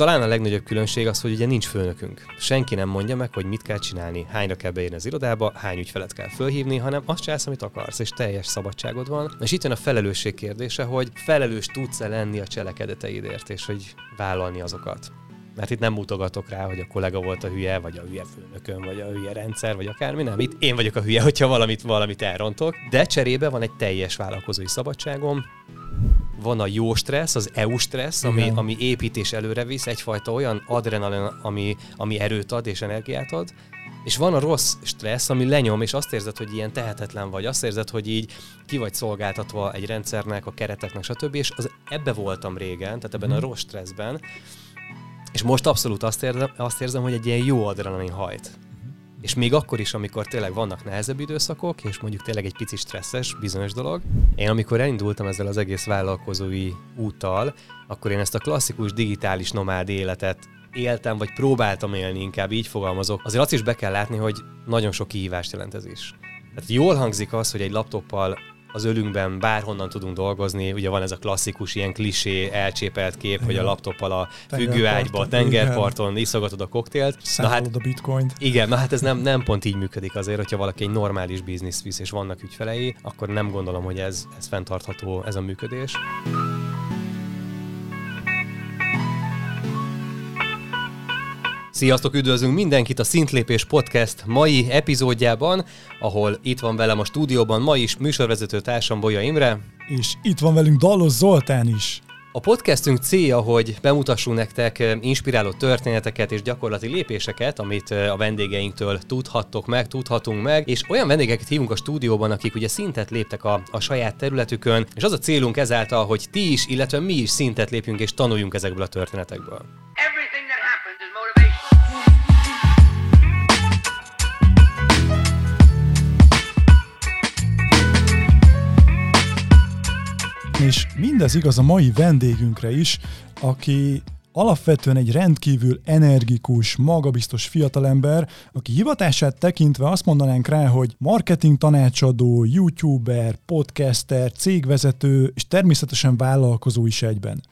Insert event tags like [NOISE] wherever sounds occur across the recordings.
talán a legnagyobb különbség az, hogy ugye nincs főnökünk. Senki nem mondja meg, hogy mit kell csinálni, hányra kell beírni az irodába, hány ügyfelet kell fölhívni, hanem azt csinálsz, amit akarsz, és teljes szabadságod van. És itt jön a felelősség kérdése, hogy felelős tudsz-e lenni a cselekedeteidért, és hogy vállalni azokat. Mert itt nem mutogatok rá, hogy a kollega volt a hülye, vagy a hülye főnökön, vagy a hülye rendszer, vagy akármi, nem. Itt én vagyok a hülye, hogyha valamit, valamit elrontok. De cserébe van egy teljes vállalkozói szabadságom, van a jó stressz, az EU stressz, ami, ami épít és előre visz, egyfajta olyan adrenalin, ami, ami erőt ad és energiát ad, és van a rossz stressz, ami lenyom, és azt érzed, hogy ilyen tehetetlen vagy, azt érzed, hogy így ki vagy szolgáltatva egy rendszernek, a kereteknek, stb. És az, ebbe voltam régen, tehát ebben a mhm. rossz stresszben, és most abszolút azt érzem, azt érzem hogy egy ilyen jó adrenalin hajt. És még akkor is, amikor tényleg vannak nehezebb időszakok, és mondjuk tényleg egy pici stresszes bizonyos dolog. Én amikor elindultam ezzel az egész vállalkozói úttal, akkor én ezt a klasszikus digitális nomád életet éltem, vagy próbáltam élni, inkább így fogalmazok. Azért azt is be kell látni, hogy nagyon sok kihívást jelent ez is. Tehát jól hangzik az, hogy egy laptoppal az ölünkben bárhonnan tudunk dolgozni. Ugye van ez a klasszikus ilyen klisé, elcsépelt kép, igen. hogy a laptoppal a függőágyba, tengerparton iszogatod a koktélt. Na hát, a bitcoint. Igen, na hát ez nem, nem pont így működik azért, hogyha valaki egy normális biznisz visz és vannak ügyfelei, akkor nem gondolom, hogy ez, ez fenntartható ez a működés. Sziasztok, üdvözlünk mindenkit a Szintlépés Podcast mai epizódjában, ahol itt van velem a stúdióban ma is műsorvezető társam Bolya Imre. És itt van velünk Dallos Zoltán is. A podcastünk célja, hogy bemutassunk nektek eh, inspiráló történeteket és gyakorlati lépéseket, amit eh, a vendégeinktől tudhattok meg, tudhatunk meg, és olyan vendégeket hívunk a stúdióban, akik ugye szintet léptek a, a saját területükön, és az a célunk ezáltal, hogy ti is, illetve mi is szintet lépjünk és tanuljunk ezekből a történetekből. Everything És mindez igaz a mai vendégünkre is, aki alapvetően egy rendkívül energikus, magabiztos fiatalember, aki hivatását tekintve azt mondanánk rá, hogy marketing tanácsadó, youtuber, podcaster, cégvezető és természetesen vállalkozó is egyben.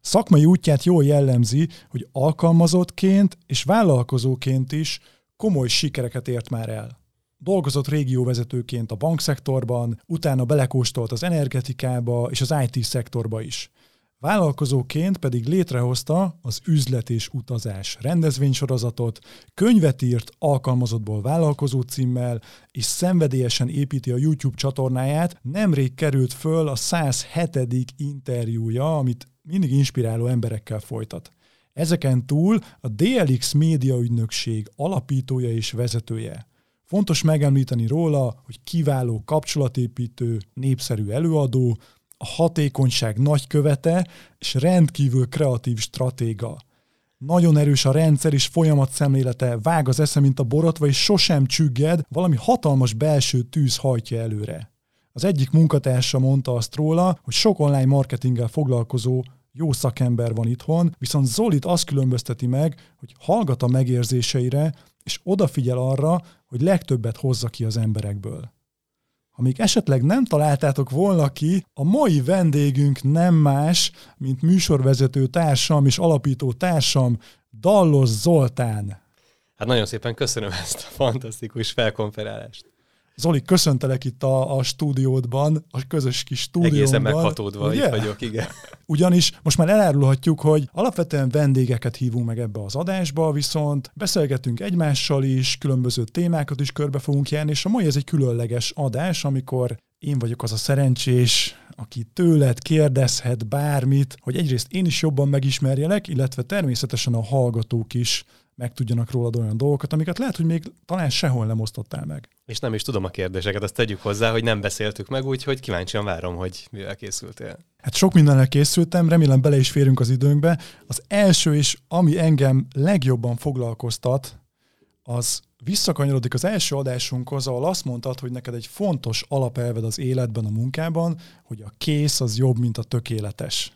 Szakmai útját jól jellemzi, hogy alkalmazottként és vállalkozóként is komoly sikereket ért már el. Dolgozott régióvezetőként a bankszektorban, utána belekóstolt az energetikába és az IT szektorba is. Vállalkozóként pedig létrehozta az üzlet és utazás rendezvénysorozatot, könyvet írt alkalmazottból vállalkozó címmel, és szenvedélyesen építi a YouTube csatornáját. Nemrég került föl a 107. interjúja, amit mindig inspiráló emberekkel folytat. Ezeken túl a DLX média ügynökség alapítója és vezetője. Fontos megemlíteni róla, hogy kiváló kapcsolatépítő, népszerű előadó, a hatékonyság nagykövete és rendkívül kreatív stratéga. Nagyon erős a rendszer és folyamat szemlélete, vág az esze, mint a borotva, és sosem csügged, valami hatalmas belső tűz hajtja előre. Az egyik munkatársa mondta azt róla, hogy sok online marketinggel foglalkozó jó szakember van itthon, viszont Zolit azt különbözteti meg, hogy hallgat a megérzéseire, és odafigyel arra, hogy legtöbbet hozza ki az emberekből. Ha még esetleg nem találtátok volna ki, a mai vendégünk nem más, mint műsorvezető társam és alapító társam, Dallos Zoltán. Hát nagyon szépen köszönöm ezt a fantasztikus felkonferálást. Zoli, köszöntelek itt a, a stúdiódban, a közös kis stúdióban. Egészen meghatódva ugye? itt vagyok, igen. [LAUGHS] Ugyanis most már elárulhatjuk, hogy alapvetően vendégeket hívunk meg ebbe az adásba, viszont beszélgetünk egymással is, különböző témákat is körbe fogunk járni, és a mai ez egy különleges adás, amikor én vagyok az a szerencsés, aki tőled kérdezhet bármit, hogy egyrészt én is jobban megismerjelek, illetve természetesen a hallgatók is megtudjanak rólad olyan dolgokat, amiket lehet, hogy még talán sehol nem osztottál meg. És nem is tudom a kérdéseket, azt tegyük hozzá, hogy nem beszéltük meg, úgyhogy kíváncsian várom, hogy mivel készültél. Hát sok mindennel készültem, remélem bele is férünk az időnkbe. Az első is, ami engem legjobban foglalkoztat, az visszakanyarodik az első adásunkhoz, ahol azt mondtad, hogy neked egy fontos alapelved az életben, a munkában, hogy a kész az jobb, mint a tökéletes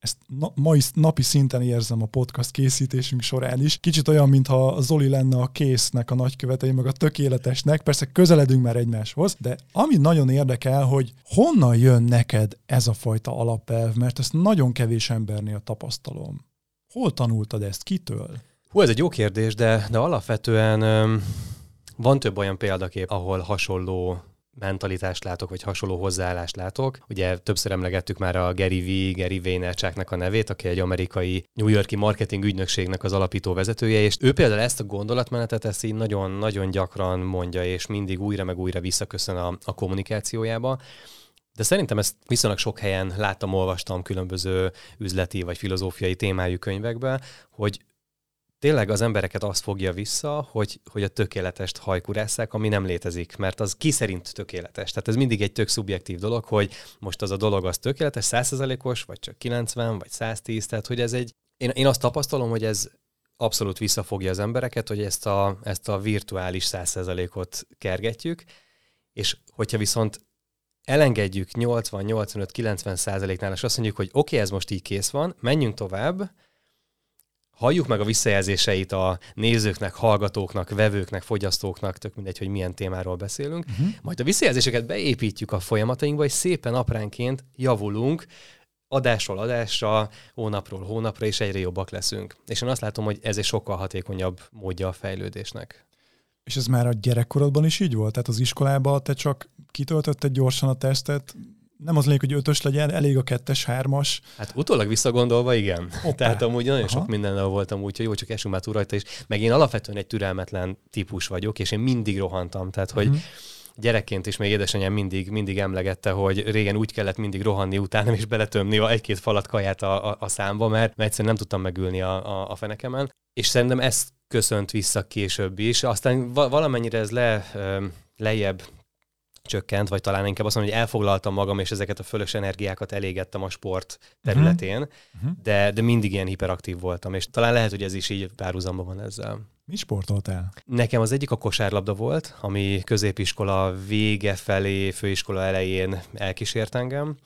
ezt na, mai napi szinten érzem a podcast készítésünk során is. Kicsit olyan, mintha Zoli lenne a késznek a nagykövetei, meg a tökéletesnek. Persze közeledünk már egymáshoz, de ami nagyon érdekel, hogy honnan jön neked ez a fajta alapelv, mert ezt nagyon kevés embernél tapasztalom. Hol tanultad ezt? Kitől? Hú, ez egy jó kérdés, de, de alapvetően um, van több olyan példakép, ahol hasonló mentalitást látok, vagy hasonló hozzáállást látok. Ugye többször emlegettük már a Gary V, Gary Vaynerchuknak a nevét, aki egy amerikai New Yorki marketing ügynökségnek az alapító vezetője, és ő például ezt a gondolatmenetet ezt így nagyon-nagyon gyakran mondja, és mindig újra meg újra visszaköszön a, a kommunikációjába. De szerintem ezt viszonylag sok helyen láttam, olvastam különböző üzleti vagy filozófiai témájú könyvekben, hogy tényleg az embereket azt fogja vissza, hogy, hogy a tökéletest hajkurásszák, ami nem létezik, mert az ki szerint tökéletes. Tehát ez mindig egy tök szubjektív dolog, hogy most az a dolog az tökéletes, 100%-os, vagy csak 90, vagy 110, tehát hogy ez egy... Én, én azt tapasztalom, hogy ez abszolút visszafogja az embereket, hogy ezt a, ezt a virtuális 100%-ot kergetjük, és hogyha viszont elengedjük 80, 85, 90 százaléknál, és azt mondjuk, hogy oké, okay, ez most így kész van, menjünk tovább, halljuk meg a visszajelzéseit a nézőknek, hallgatóknak, vevőknek, fogyasztóknak, tök mindegy, hogy milyen témáról beszélünk, uh-huh. majd a visszajelzéseket beépítjük a folyamatainkba, és szépen apránként javulunk, adásról adásra, hónapról hónapra, és egyre jobbak leszünk. És én azt látom, hogy ez egy sokkal hatékonyabb módja a fejlődésnek. És ez már a gyerekkorodban is így volt? Tehát az iskolában te csak kitöltötted gyorsan a tesztet, nem az lényeg, hogy ötös legyen, elég a kettes, hármas. Hát utólag visszagondolva, igen. Hoppá. Tehát amúgy nagyon Aha. sok mindennel voltam úgy, hogy jó, csak esünk már túl rajta, és meg én alapvetően egy türelmetlen típus vagyok, és én mindig rohantam. Tehát, hogy uh-huh gyerekként is még édesanyám mindig, mindig emlegette, hogy régen úgy kellett mindig rohanni utána, és beletömni a egy-két falat kaját a, a, a számba, mert, mert egyszerűen nem tudtam megülni a, a, a fenekemen. És szerintem ezt köszönt vissza később is. Aztán valamennyire ez le, lejjebb csökkent, vagy talán inkább azt mondom, hogy elfoglaltam magam, és ezeket a fölös energiákat elégettem a sport területén, uh-huh. de, de mindig ilyen hiperaktív voltam, és talán lehet, hogy ez is így párhuzamban van ezzel. Mi sportoltál? Nekem az egyik a kosárlabda volt, ami középiskola vége felé, főiskola elején elkísért engem.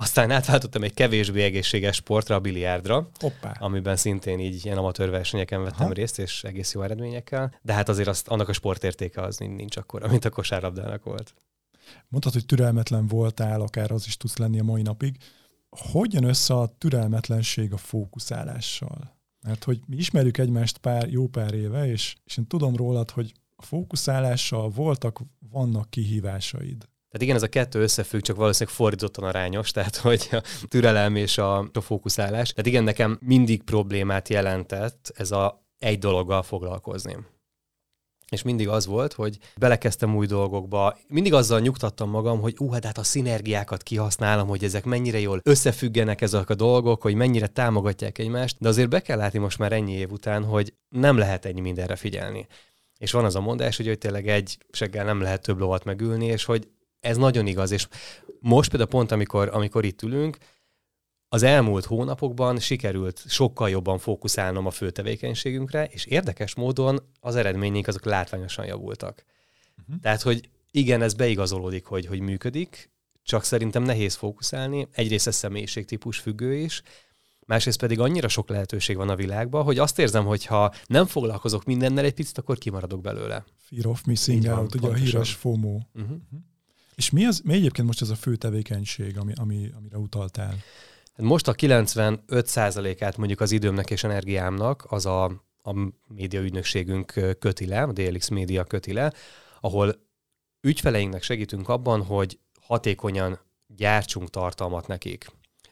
Aztán átváltottam egy kevésbé egészséges sportra, a biliárdra, Hoppá. amiben szintén így ilyen amatőr versenyeken vettem Aha. részt, és egész jó eredményekkel. De hát azért azt, annak a sportértéke az nincs akkora, [LAUGHS] mint a kosárlabdának volt. Mondtad, hogy türelmetlen voltál, akár az is tudsz lenni a mai napig. Hogy jön össze a türelmetlenség a fókuszálással? Mert hogy mi ismerjük egymást pár, jó pár éve, és, és én tudom rólad, hogy a fókuszálással voltak, vannak kihívásaid. Tehát igen, ez a kettő összefügg, csak valószínűleg fordítottan arányos, tehát hogy a türelem és a, a fókuszálás. Tehát igen, nekem mindig problémát jelentett ez a egy dologgal foglalkozni és mindig az volt, hogy belekezdtem új dolgokba, mindig azzal nyugtattam magam, hogy ú, hát a szinergiákat kihasználom, hogy ezek mennyire jól összefüggenek ezek a dolgok, hogy mennyire támogatják egymást, de azért be kell látni most már ennyi év után, hogy nem lehet ennyi mindenre figyelni. És van az a mondás, hogy, hogy tényleg egy seggel nem lehet több lovat megülni, és hogy ez nagyon igaz, és most például pont, amikor, amikor itt ülünk, az elmúlt hónapokban sikerült sokkal jobban fókuszálnom a fő tevékenységünkre, és érdekes módon az eredményeink azok látványosan javultak. Uh-huh. Tehát, hogy igen, ez beigazolódik, hogy, hogy működik, csak szerintem nehéz fókuszálni. Egyrészt ez személyiségtípus függő is, másrészt pedig annyira sok lehetőség van a világban, hogy azt érzem, hogy ha nem foglalkozok mindennel egy picit, akkor kimaradok belőle. Fear of missing Így out, ugye a híres FOMO. Uh-huh. Uh-huh. És mi, az, mi egyébként most ez a fő tevékenység, ami, ami, amire utaltál? Most a 95%-át mondjuk az időmnek és energiámnak az a, a média ügynökségünk köti le, a DLX Média köti le, ahol ügyfeleinknek segítünk abban, hogy hatékonyan gyártsunk tartalmat nekik.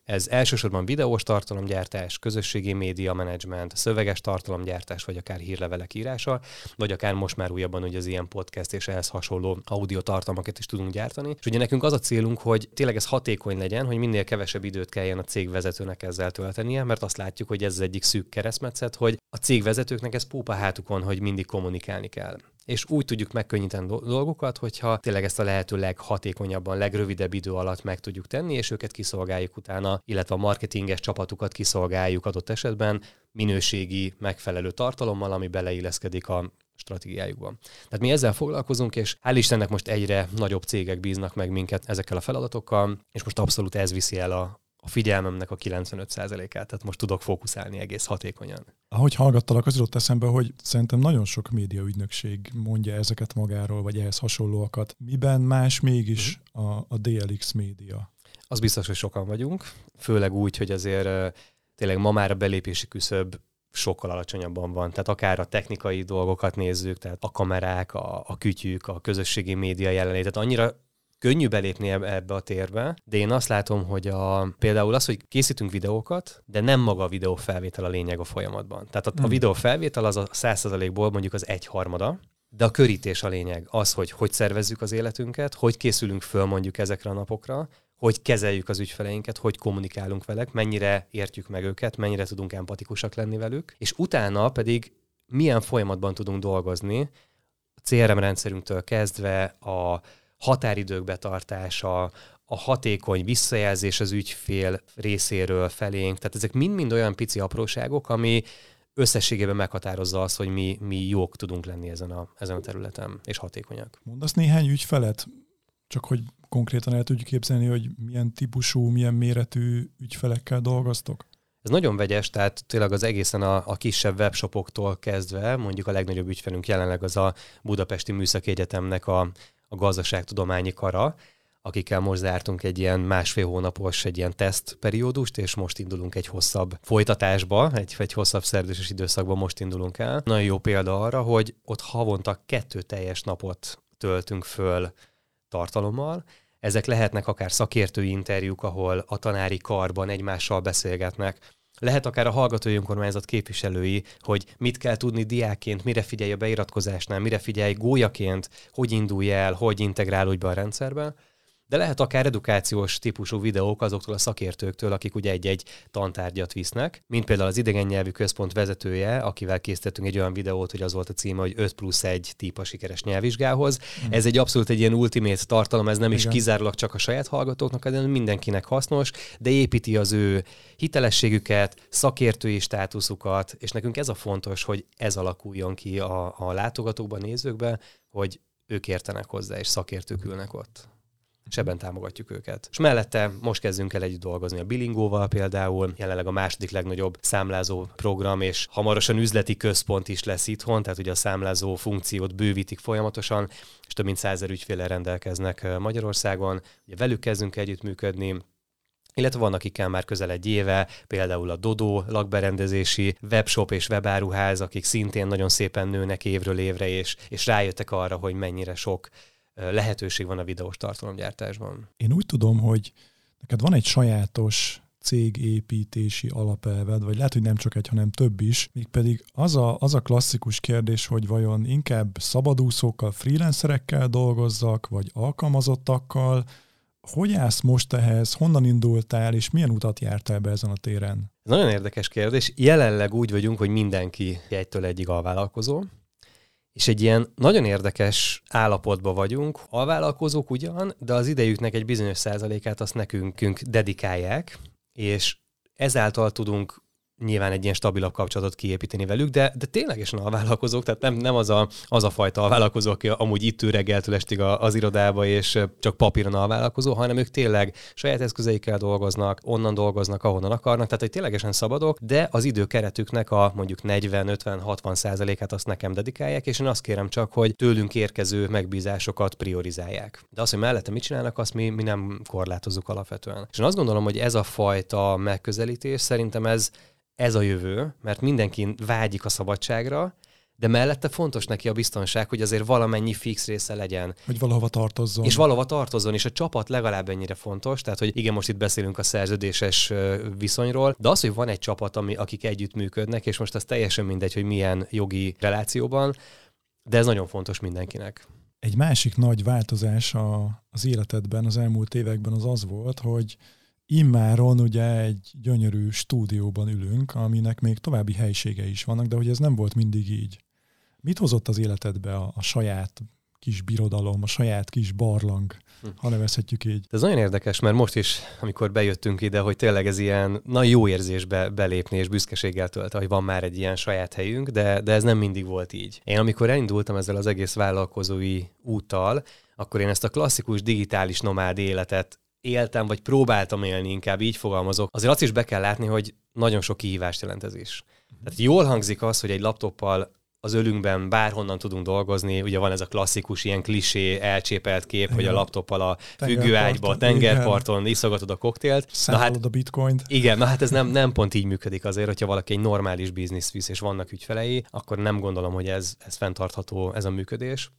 Ez elsősorban videós tartalomgyártás, közösségi média menedzsment, szöveges tartalomgyártás, vagy akár hírlevelek írása, vagy akár most már újabban hogy az ilyen podcast és ehhez hasonló audio tartalmakat is tudunk gyártani. És ugye nekünk az a célunk, hogy tényleg ez hatékony legyen, hogy minél kevesebb időt kelljen a cégvezetőnek ezzel töltenie, mert azt látjuk, hogy ez az egyik szűk keresztmetszet, hogy a cégvezetőknek ez pópa hátukon, hogy mindig kommunikálni kell és úgy tudjuk megkönnyíteni dolgokat, hogyha tényleg ezt a lehető leghatékonyabban, legrövidebb idő alatt meg tudjuk tenni, és őket kiszolgáljuk utána, illetve a marketinges csapatukat kiszolgáljuk adott esetben minőségi, megfelelő tartalommal, ami beleilleszkedik a stratégiájukban. Tehát mi ezzel foglalkozunk, és hál' Istennek most egyre nagyobb cégek bíznak meg minket ezekkel a feladatokkal, és most abszolút ez viszi el a, a figyelmemnek a 95%-át, tehát most tudok fókuszálni egész hatékonyan. Ahogy hallgattalak, az jutott eszembe, hogy szerintem nagyon sok média ügynökség mondja ezeket magáról, vagy ehhez hasonlóakat. Miben más mégis mhm. a, a DLX média? Az biztos, hogy sokan vagyunk, főleg úgy, hogy azért tényleg ma már a belépési küszöb sokkal alacsonyabban van. Tehát akár a technikai dolgokat nézzük, tehát a kamerák, a, a kütyük, a közösségi média jelenlét, tehát annyira könnyű belépni ebbe a térbe, de én azt látom, hogy a, például az, hogy készítünk videókat, de nem maga a videó felvétel a lényeg a folyamatban. Tehát a, a hmm. videó felvétel az a 100%-ból mondjuk az egyharmada, de a körítés a lényeg. Az, hogy hogy szervezzük az életünket, hogy készülünk föl mondjuk ezekre a napokra, hogy kezeljük az ügyfeleinket, hogy kommunikálunk velük, mennyire értjük meg őket, mennyire tudunk empatikusak lenni velük, és utána pedig milyen folyamatban tudunk dolgozni, a CRM rendszerünktől kezdve a határidők betartása, a hatékony visszajelzés az ügyfél részéről felénk, tehát ezek mind-mind olyan pici apróságok, ami összességében meghatározza azt, hogy mi, mi jók tudunk lenni ezen a, ezen a területen, és hatékonyak. Mondasz néhány ügyfelet, csak hogy konkrétan el tudjuk képzelni, hogy milyen típusú, milyen méretű ügyfelekkel dolgoztok? Ez nagyon vegyes, tehát tényleg az egészen a, a kisebb webshopoktól kezdve, mondjuk a legnagyobb ügyfelünk jelenleg az a Budapesti Műszaki Egyetemnek a, a gazdaságtudományi kara, akikkel most zártunk egy ilyen másfél hónapos egy ilyen tesztperiódust, és most indulunk egy hosszabb folytatásba, egy, egy hosszabb szerződéses időszakban most indulunk el. Nagyon jó példa arra, hogy ott havonta kettő teljes napot töltünk föl tartalommal, ezek lehetnek akár szakértői interjúk, ahol a tanári karban egymással beszélgetnek, lehet akár a hallgatói önkormányzat képviselői, hogy mit kell tudni diákként, mire figyelj a beiratkozásnál, mire figyelj gólyaként, hogy indulj el, hogy integrálódj be a rendszerbe de lehet akár edukációs típusú videók azoktól a szakértőktől, akik ugye egy-egy tantárgyat visznek, mint például az idegen nyelvű központ vezetője, akivel készítettünk egy olyan videót, hogy az volt a címe, hogy 5 plusz 1 típa sikeres nyelvvizsgához. Mm. Ez egy abszolút egy ilyen ultimate tartalom, ez nem Igen. is kizárólag csak a saját hallgatóknak, hanem mindenkinek hasznos, de építi az ő hitelességüket, szakértői státuszukat, és nekünk ez a fontos, hogy ez alakuljon ki a, a látogatókban, nézőkben, hogy ők értenek hozzá, és szakértők ülnek ott és ebben támogatjuk őket. És mellette most kezdünk el együtt dolgozni a Bilingóval például, jelenleg a második legnagyobb számlázó program, és hamarosan üzleti központ is lesz itthon, tehát ugye a számlázó funkciót bővítik folyamatosan, és több mint százer ügyféle rendelkeznek Magyarországon. Ugye velük kezdünk együttműködni, illetve vannak, akikkel már közel egy éve, például a Dodo lakberendezési webshop és webáruház, akik szintén nagyon szépen nőnek évről évre, és, és rájöttek arra, hogy mennyire sok lehetőség van a videós tartalomgyártásban. Én úgy tudom, hogy neked van egy sajátos cégépítési alapelved, vagy lehet, hogy nem csak egy, hanem több is, mégpedig az a, az a klasszikus kérdés, hogy vajon inkább szabadúszókkal, freelancerekkel dolgozzak, vagy alkalmazottakkal, hogy állsz most ehhez, honnan indultál, és milyen utat jártál be ezen a téren? Ez nagyon érdekes kérdés. Jelenleg úgy vagyunk, hogy mindenki egytől egyig alvállalkozó és egy ilyen nagyon érdekes állapotban vagyunk. A vállalkozók ugyan, de az idejüknek egy bizonyos százalékát azt nekünk dedikálják, és ezáltal tudunk nyilván egy ilyen stabilabb kapcsolatot kiépíteni velük, de, de ténylegesen a vállalkozók, tehát nem, nem az, a, az a fajta a vállalkozó, aki amúgy itt ül reggeltől estig az irodába, és csak papíron a vállalkozó, hanem ők tényleg saját eszközeikkel dolgoznak, onnan dolgoznak, ahonnan akarnak, tehát hogy ténylegesen szabadok, de az időkeretüknek a mondjuk 40-50-60 százalékát azt nekem dedikálják, és én azt kérem csak, hogy tőlünk érkező megbízásokat priorizálják. De azt, hogy mellette mit csinálnak, azt mi, mi nem korlátozzuk alapvetően. És én azt gondolom, hogy ez a fajta megközelítés szerintem ez ez a jövő, mert mindenki vágyik a szabadságra, de mellette fontos neki a biztonság, hogy azért valamennyi fix része legyen. Hogy valahova tartozzon. És valahova tartozzon, és a csapat legalább ennyire fontos, tehát hogy igen, most itt beszélünk a szerződéses viszonyról, de az, hogy van egy csapat, ami, akik együtt működnek, és most az teljesen mindegy, hogy milyen jogi relációban, de ez nagyon fontos mindenkinek. Egy másik nagy változás a, az életedben az elmúlt években az az volt, hogy immáron ugye egy gyönyörű stúdióban ülünk, aminek még további helysége is vannak, de hogy ez nem volt mindig így. Mit hozott az életedbe a, a saját kis birodalom, a saját kis barlang, hm. ha nevezhetjük így. Ez nagyon érdekes, mert most is, amikor bejöttünk ide, hogy tényleg ez ilyen nagy jó érzésbe belépni, és büszkeséggel tölt, hogy van már egy ilyen saját helyünk, de, de ez nem mindig volt így. Én amikor elindultam ezzel az egész vállalkozói úttal, akkor én ezt a klasszikus digitális nomád életet éltem, vagy próbáltam élni, inkább így fogalmazok, azért azt is be kell látni, hogy nagyon sok kihívást jelent ez is. Tehát jól hangzik az, hogy egy laptoppal az ölünkben bárhonnan tudunk dolgozni. Ugye van ez a klasszikus ilyen klisé, elcsépelt kép, igen. hogy a laptoppal a függőágyba, a tengerparton igen. iszogatod a koktélt. Na hát, a bitcoint. Igen, na hát ez nem, nem pont így működik azért, hogyha valaki egy normális biznisz visz, és vannak ügyfelei, akkor nem gondolom, hogy ez, ez fenntartható, ez a működés.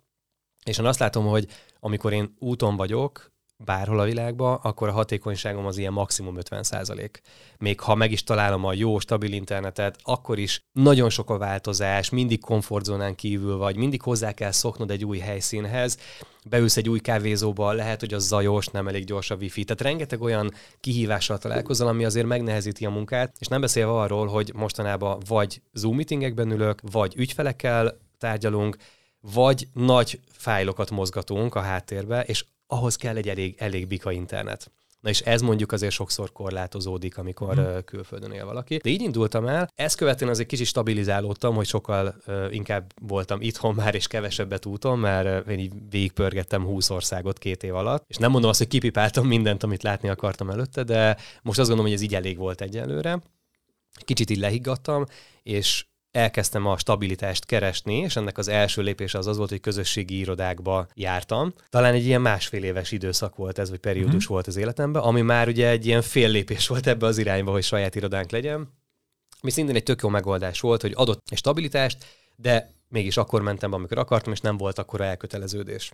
És én azt látom, hogy amikor én úton vagyok, bárhol a világban, akkor a hatékonyságom az ilyen maximum 50 százalék. Még ha meg is találom a jó, stabil internetet, akkor is nagyon sok a változás, mindig komfortzónán kívül vagy, mindig hozzá kell szoknod egy új helyszínhez, beülsz egy új kávézóba, lehet, hogy az zajos, nem elég gyors a wifi. Tehát rengeteg olyan kihívással találkozol, ami azért megnehezíti a munkát, és nem beszélve arról, hogy mostanában vagy Zoom meetingekben ülök, vagy ügyfelekkel tárgyalunk, vagy nagy fájlokat mozgatunk a háttérbe, és ahhoz kell egy elég, elég bika internet. Na és ez mondjuk azért sokszor korlátozódik, amikor hmm. külföldön él valaki. De így indultam el, ezt követően azért kicsit stabilizálódtam, hogy sokkal uh, inkább voltam itthon már, és kevesebbet úton, mert uh, én így végigpörgettem 20 országot két év alatt. És nem mondom azt, hogy kipipáltam mindent, amit látni akartam előtte, de most azt gondolom, hogy ez így elég volt egyelőre. Kicsit így lehiggadtam, és elkezdtem a stabilitást keresni, és ennek az első lépése az az volt, hogy közösségi irodákba jártam. Talán egy ilyen másfél éves időszak volt ez, vagy periódus mm-hmm. volt az életemben, ami már ugye egy ilyen fél lépés volt ebbe az irányba, hogy saját irodánk legyen. Mi szintén egy tök jó megoldás volt, hogy adott egy stabilitást, de mégis akkor mentem be, amikor akartam, és nem volt akkora elköteleződés.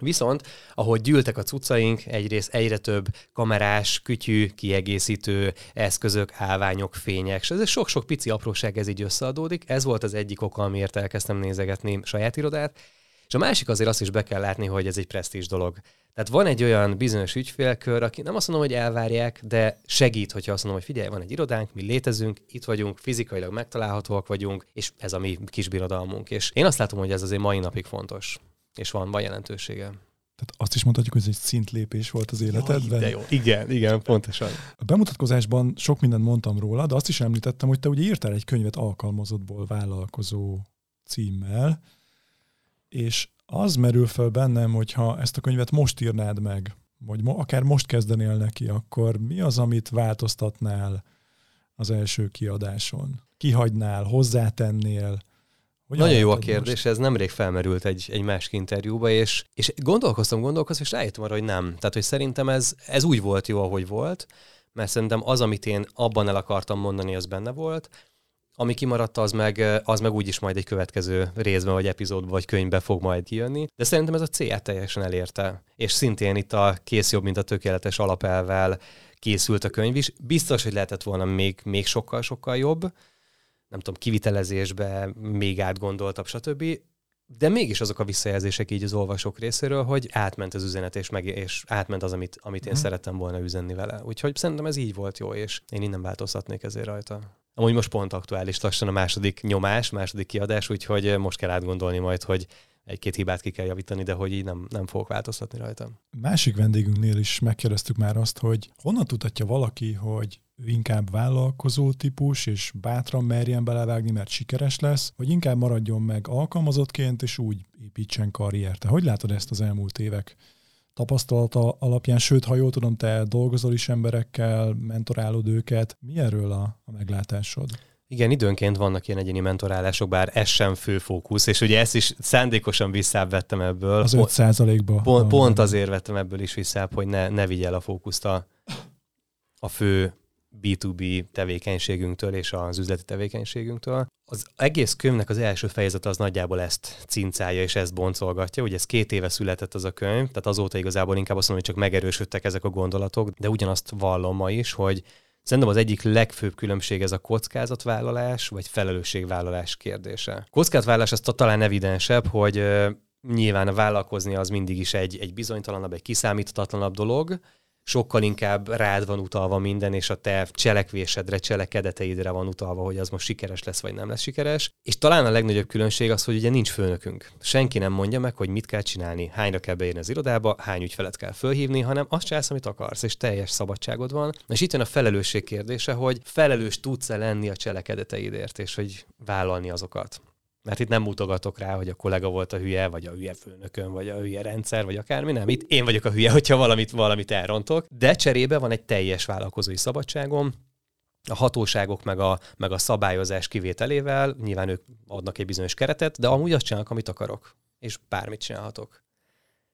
Viszont, ahogy gyűltek a cuccaink, egyrészt egyre több kamerás, kütyű, kiegészítő eszközök, állványok, fények, és ez sok-sok pici apróság ez így összeadódik. Ez volt az egyik oka, amiért elkezdtem nézegetni saját irodát. És a másik azért azt is be kell látni, hogy ez egy presztízs dolog. Tehát van egy olyan bizonyos ügyfélkör, aki nem azt mondom, hogy elvárják, de segít, hogyha azt mondom, hogy figyelj, van egy irodánk, mi létezünk, itt vagyunk, fizikailag megtalálhatóak vagyunk, és ez a mi kis birodalmunk. És én azt látom, hogy ez azért mai napig fontos és van, van jelentősége. Tehát azt is mondhatjuk, hogy ez egy szintlépés volt az életedben. de jó. Igen, igen, pontosan. A bemutatkozásban sok mindent mondtam róla, de azt is említettem, hogy te ugye írtál egy könyvet alkalmazottból vállalkozó címmel, és az merül fel bennem, hogyha ezt a könyvet most írnád meg, vagy akár most kezdenél neki, akkor mi az, amit változtatnál az első kiadáson? Kihagynál, hozzátennél, hogy Nagyon jó a kérdés, most? ez nemrég felmerült egy, egy másik interjúba, és, és gondolkoztam, gondolkoztam, és rájöttem arra, hogy nem. Tehát, hogy szerintem ez, ez úgy volt jó, ahogy volt, mert szerintem az, amit én abban el akartam mondani, az benne volt, ami kimaradt, az meg, az meg úgyis majd egy következő részben, vagy epizódban, vagy könyvbe fog majd kijönni. De szerintem ez a célját teljesen elérte. És szintén itt a kész jobb, mint a tökéletes alapelvel készült a könyv is. Biztos, hogy lehetett volna még, még sokkal-sokkal jobb, nem tudom, kivitelezésbe még átgondoltabb, stb. De mégis azok a visszajelzések így az olvasók részéről, hogy átment az üzenet, és, meg, és átment az, amit, amit én mm. szerettem volna üzenni vele. Úgyhogy szerintem ez így volt jó, és én innen változtatnék ezért rajta. Amúgy most pont aktuális, lassan a második nyomás, második kiadás, úgyhogy most kell átgondolni majd, hogy egy-két hibát ki kell javítani, de hogy így nem, nem fogok változtatni rajta. Másik vendégünknél is megkérdeztük már azt, hogy honnan tudhatja valaki, hogy inkább vállalkozó típus, és bátran merjen belevágni, mert sikeres lesz, vagy inkább maradjon meg alkalmazottként, és úgy építsen karriert. Te hogy látod ezt az elmúlt évek tapasztalata alapján, sőt, ha jól tudom, te dolgozol is emberekkel, mentorálod őket. Mi erről a, a meglátásod? Igen, időnként vannak ilyen egyéni mentorálások, bár ez sem fő fókusz, és ugye ezt is szándékosan visszávettem ebből. Az 5 ba Pont, pont azért vettem ebből is visszább, hogy ne, ne vigye el a fókuszt a, a fő B2B tevékenységünktől és az üzleti tevékenységünktől. Az egész könyvnek az első fejezet az nagyjából ezt cincálja és ezt boncolgatja. Ugye ez két éve született az a könyv, tehát azóta igazából inkább azt mondom, hogy csak megerősödtek ezek a gondolatok, de ugyanazt vallom ma is, hogy Szerintem az egyik legfőbb különbség ez a kockázatvállalás vagy felelősségvállalás kérdése. Kockázatvállalás az talán evidensebb, hogy nyilván vállalkozni az mindig is egy, egy bizonytalanabb, egy kiszámíthatatlanabb dolog, sokkal inkább rád van utalva minden, és a te cselekvésedre, cselekedeteidre van utalva, hogy az most sikeres lesz, vagy nem lesz sikeres. És talán a legnagyobb különbség az, hogy ugye nincs főnökünk. Senki nem mondja meg, hogy mit kell csinálni, hányra kell beírni az irodába, hány ügyfelet kell fölhívni, hanem azt csinálsz, amit akarsz, és teljes szabadságod van. És itt jön a felelősség kérdése, hogy felelős tudsz-e lenni a cselekedeteidért, és hogy vállalni azokat. Mert itt nem mutogatok rá, hogy a kollega volt a hülye, vagy a hülye főnökön, vagy a hülye rendszer, vagy akármi, nem. Itt én vagyok a hülye, hogyha valamit, valamit elrontok. De cserébe van egy teljes vállalkozói szabadságom, a hatóságok meg a, meg a szabályozás kivételével, nyilván ők adnak egy bizonyos keretet, de amúgy azt csinálok, amit akarok, és bármit csinálhatok.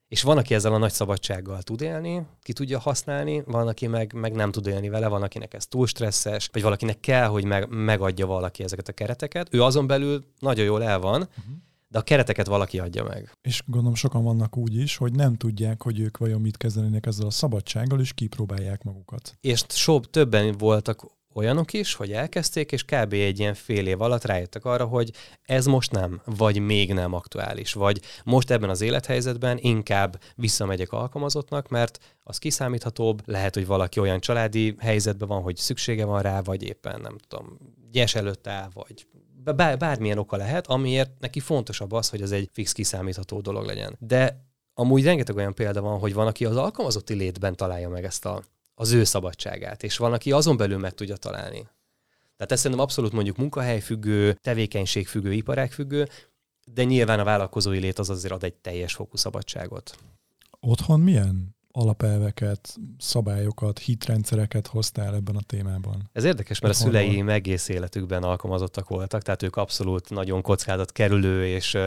És van, aki ezzel a nagy szabadsággal tud élni, ki tudja használni, van, aki meg, meg nem tud élni vele, van, akinek ez túl stresszes, vagy valakinek kell, hogy meg, megadja valaki ezeket a kereteket. Ő azon belül nagyon jól el van, uh-huh. de a kereteket valaki adja meg. És gondolom sokan vannak úgy is, hogy nem tudják, hogy ők vajon mit kezdenének ezzel a szabadsággal, és kipróbálják magukat. És sobb többen voltak olyanok is, hogy elkezdték, és kb. egy ilyen fél év alatt rájöttek arra, hogy ez most nem, vagy még nem aktuális, vagy most ebben az élethelyzetben inkább visszamegyek alkalmazottnak, mert az kiszámíthatóbb, lehet, hogy valaki olyan családi helyzetben van, hogy szüksége van rá, vagy éppen nem tudom, gyes előtt áll, vagy bár, bármilyen oka lehet, amiért neki fontosabb az, hogy ez egy fix kiszámítható dolog legyen. De amúgy rengeteg olyan példa van, hogy van, aki az alkalmazotti létben találja meg ezt a az ő szabadságát, és van, aki azon belül meg tudja találni. Tehát ez szerintem abszolút mondjuk munkahelyfüggő, tevékenységfüggő, iparágfüggő, de nyilván a vállalkozói lét az azért ad egy teljes fokú szabadságot. Otthon milyen alapelveket, szabályokat, hitrendszereket hoztál ebben a témában? Ez érdekes, mert a szüleim egész életükben alkalmazottak voltak, tehát ők abszolút nagyon kockázat kerülő, és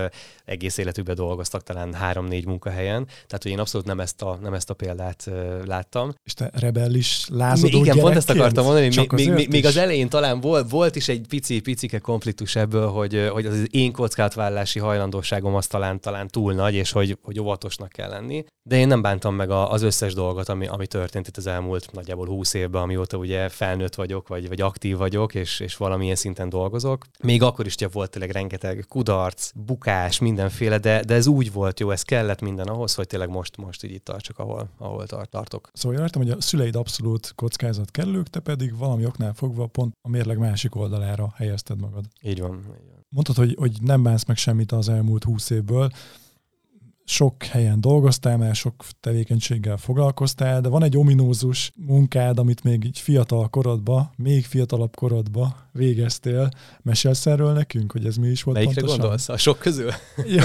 egész életükben dolgoztak talán három-négy munkahelyen, tehát hogy én abszolút nem ezt a, nem ezt a példát láttam. És te rebellis lázadó Igen, pont ezt akartam mondani, még, még, még az elején talán volt, volt is egy pici, picike konfliktus ebből, hogy, hogy az én kockázatvállalási hajlandóságom az talán, talán túl nagy, és hogy, hogy óvatosnak kell lenni. De én nem bántam meg a, az összes dolgot, ami, ami történt itt az elmúlt nagyjából 20 évben, amióta ugye felnőtt vagyok, vagy, vagy aktív vagyok, és, és valamilyen szinten dolgozok. Még akkor is volt tényleg rengeteg kudarc, bukás, mindenféle, de, de ez úgy volt jó, ez kellett minden ahhoz, hogy tényleg most, most így itt tartsak, ahol, ahol tart, tartok. Szóval értem, hogy a szüleid abszolút kockázat kerülők, te pedig valami oknál fogva pont a mérleg másik oldalára helyezted magad. Így van. Így van. Mondtad, hogy, hogy nem bánsz meg semmit az elmúlt húsz évből sok helyen dolgoztál, mert sok tevékenységgel foglalkoztál, de van egy ominózus munkád, amit még így fiatal korodba, még fiatalabb korodba végeztél. Mesélsz erről nekünk, hogy ez mi is volt Melyikre pontosan? gondolsz? A sok közül? [LAUGHS] ja.